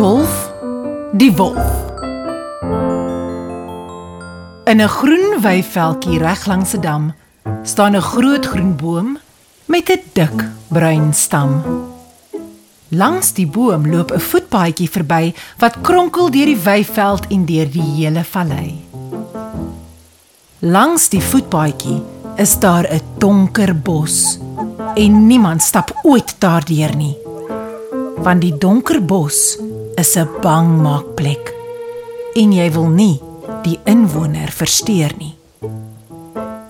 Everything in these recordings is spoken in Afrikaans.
Dolf die wolf. In 'n groen weiveldjie reg langs 'n dam staan 'n groot groen boom met 'n dik bruin stam. Langs die boom loop 'n voetpaadjie verby wat kronkel deur die weiveld en deur die hele vallei. Langs die voetpaadjie is daar 'n donker bos en niemand stap ooit daardeur nie. Want die donker bos is 'n bangmaakplek en jy wil nie die inwoner versteur nie.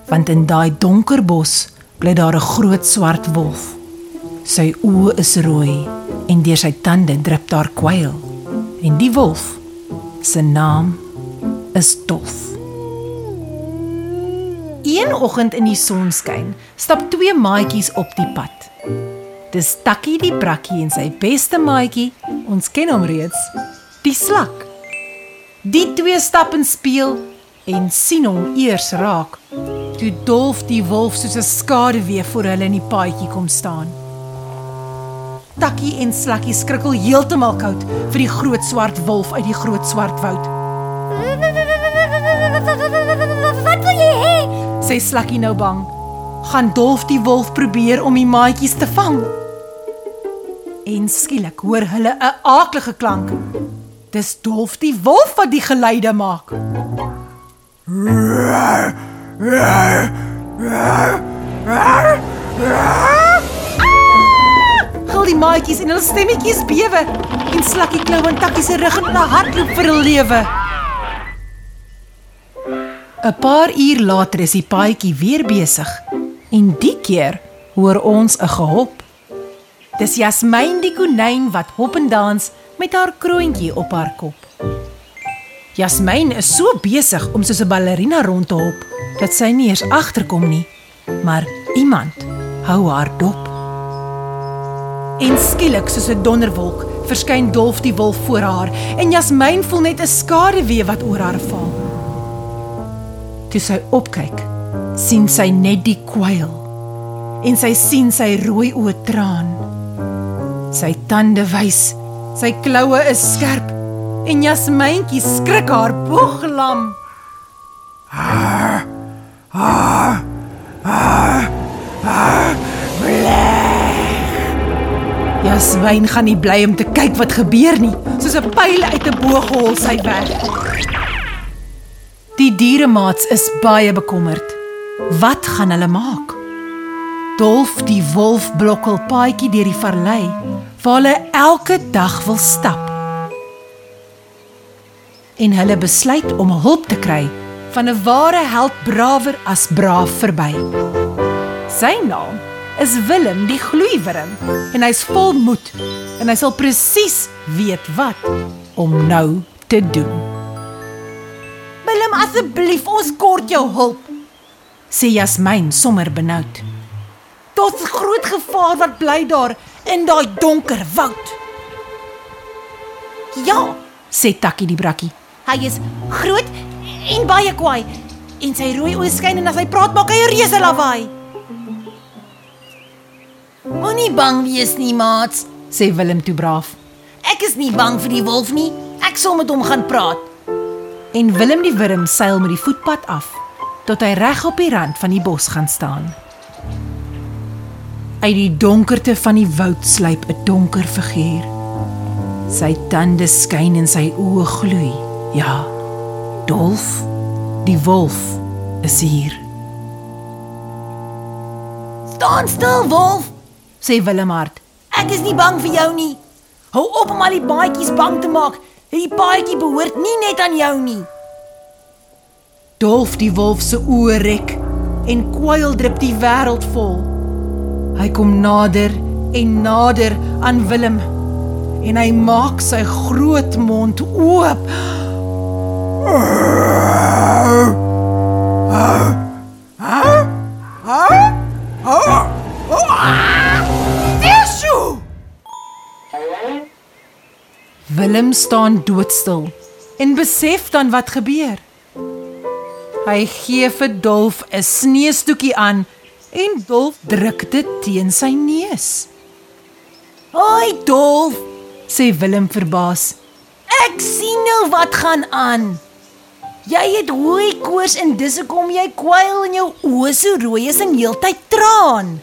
Want in daai donker bos bly daar 'n groot swart wolf. Sy oë is rooi en deur sy tande drup daar kwyl. En die wolf se naam is Dolf. Een oggend in die sonskyn stap twee maatjies op die pad. Dis Takkie die brakkie en sy beste maatjie, ons ken hom reeds, die slak. Die twee stap en speel en sien hom eers raak. Toe Dolf die wolf soos 'n skaduwee voor hulle in die paadjie kom staan. Takkie en Slakkie skrikkel heeltemal koud vir die groot swart wolf uit die groot swart woud. Wat wil jy hê? Sê Slakkie nou bang. Gaan Dolf die wolf probeer om die maatjies te vang. En skielik hoor hulle 'n aaklige klank. Dis Dolf die wolf wat die geluide maak. Gil die maatjies en hulle stemmetjies bewe en Slakkie klou aan Takkie se rug en hulle hardloop vir hul lewe. 'n Paar uur later is die paadjie weer besig en die keer hoor ons 'n gehop. Dis Jasmyn die konyn wat hop en dans met haar kroontjie op haar kop. Jasmyn is so besig om soos 'n ballerina rond te hop dat sy nie eens agterkom nie, maar iemand hou haar dop. En skielik soos 'n donderwolk verskyn Dolf die wolf voor haar en Jasmyn voel net 'n skaduwee wat oor haar val. Toe sy opkyk, sien sy net die kwyl en sy sien sy rooi oë traan. Sy tande wys, sy kloue is skerp en Jasmyntjie skrik haar boeglam. Jasmyn gaan nie bly om te kyk wat gebeur nie, soos 'n pyl uit 'n boog hol sy weg. Die dieremaats is baie bekommerd. Wat gaan hulle maak? Dolf die wolf blokkel paadjie deur die vallei waar hulle elke dag wil stap. En hulle besluit om hulp te kry van 'n ware held brawer as braaf verby. Sy naam is Willem die gloeiwurm en hy's vol moed en hy sal presies weet wat om nou te doen. Willem, asseblief, ons kort jou hulp. Sê Jasmyn sommer benoud. Tot groot gevaar wat bly daar in daai donker woud. Ja, Sê Takkie die brakkie. hy is groot en baie kwaai en sy rooi oë skyn en as hy praat maak hy 'n reuse lawaai. Moenie bang wees nie, maats. Sê Willem toe braaf. Ek is nie bang vir die wolf nie. Ek sal met hom gaan praat. En Willem die wurm seil met die voetpad af tot hy reg op die rand van die bos gaan staan. Uit die donkerte van die woud sluip 'n donker figuur. Sy tande skyn en sy oë gloei. Ja, Dolf, die wolf, is hier. Staan stil, wolf. Sê Willem hard. Ek is nie bang vir jou nie. Hou op om al die baadjies bang te maak. Hierdie paadjie behoort nie net aan jou nie. Dolf die wolf se oë rek en kwyl drup die wêreld vol. Hy kom nader en nader aan Willem en hy maak sy groot mond oop. Willem staan doodstil en besef dan wat gebeur. Hy gee vir Dolf 'n sneeustoetjie aan en Dolf druk dit teen sy neus. Hoi, Dolf. Sê Willem verbaas. Ek sien nou wat gaan aan. Jy het rooi koors en dis hoekom jy kwyl in jou oë so rooi is en heeltyd traan.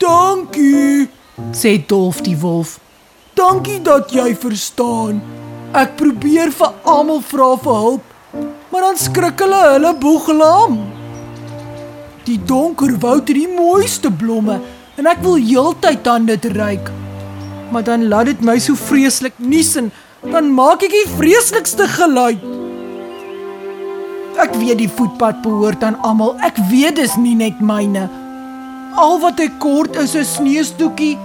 Dankie. sê Dolf die wolf. Dankie dat jy verstaan. Ek probeer vir almal vra vir hulp, maar dan skrik hulle hulle boeglam. Die donker woud het die mooiste blomme en ek wil heeltyd aan dit ruik. Maar dan laat dit my so vreeslik nies en dan maak ek die vreeslikste geluid. Ek weet die voetpad behoort aan almal. Ek weet dis nie net myne. Al wat ek kort is 'n sneeustoetjie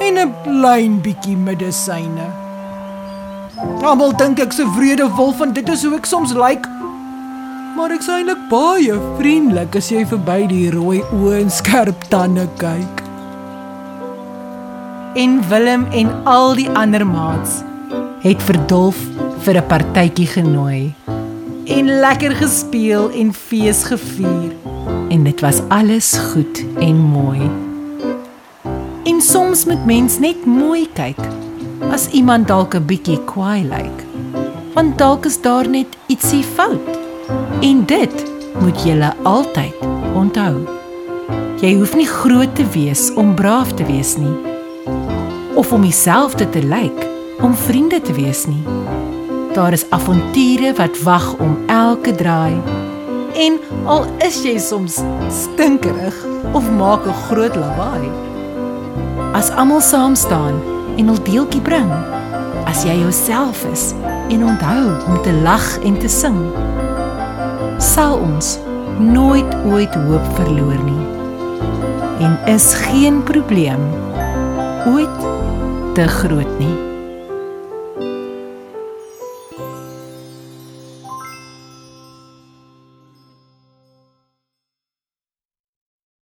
en 'n klein bietjie medisyne. Almal dink ek's 'n wrede wolf en dit is hoe ek soms lyk. Maar ek's eintlik baie vriendelik as jy verby die rooi oë en skerp tande kyk. En Willem en al die ander maats het vir Dolf vir 'n partytjie genooi en lekker gespeel en fees gevier en dit was alles goed en mooi. En soms moet mens net mooi kyk as iemand dalk 'n bietjie kwaai lyk. Want dalk is daar net ietsie fout. En dit moet jy altyd onthou. Jy hoef nie groot te wees om braaf te wees nie of om dieselfde te lyk om vriende te wees nie. Daar is avonture wat wag om elke draai. En al is jy soms stinkerig of maak 'n groot lawaai. As almal saam staan en 'n deeltjie bring, as jy jouself is en onthou om te lag en te sing, sal ons nooit ooit hoop verloor nie. En is geen probleem ooit te groot nie.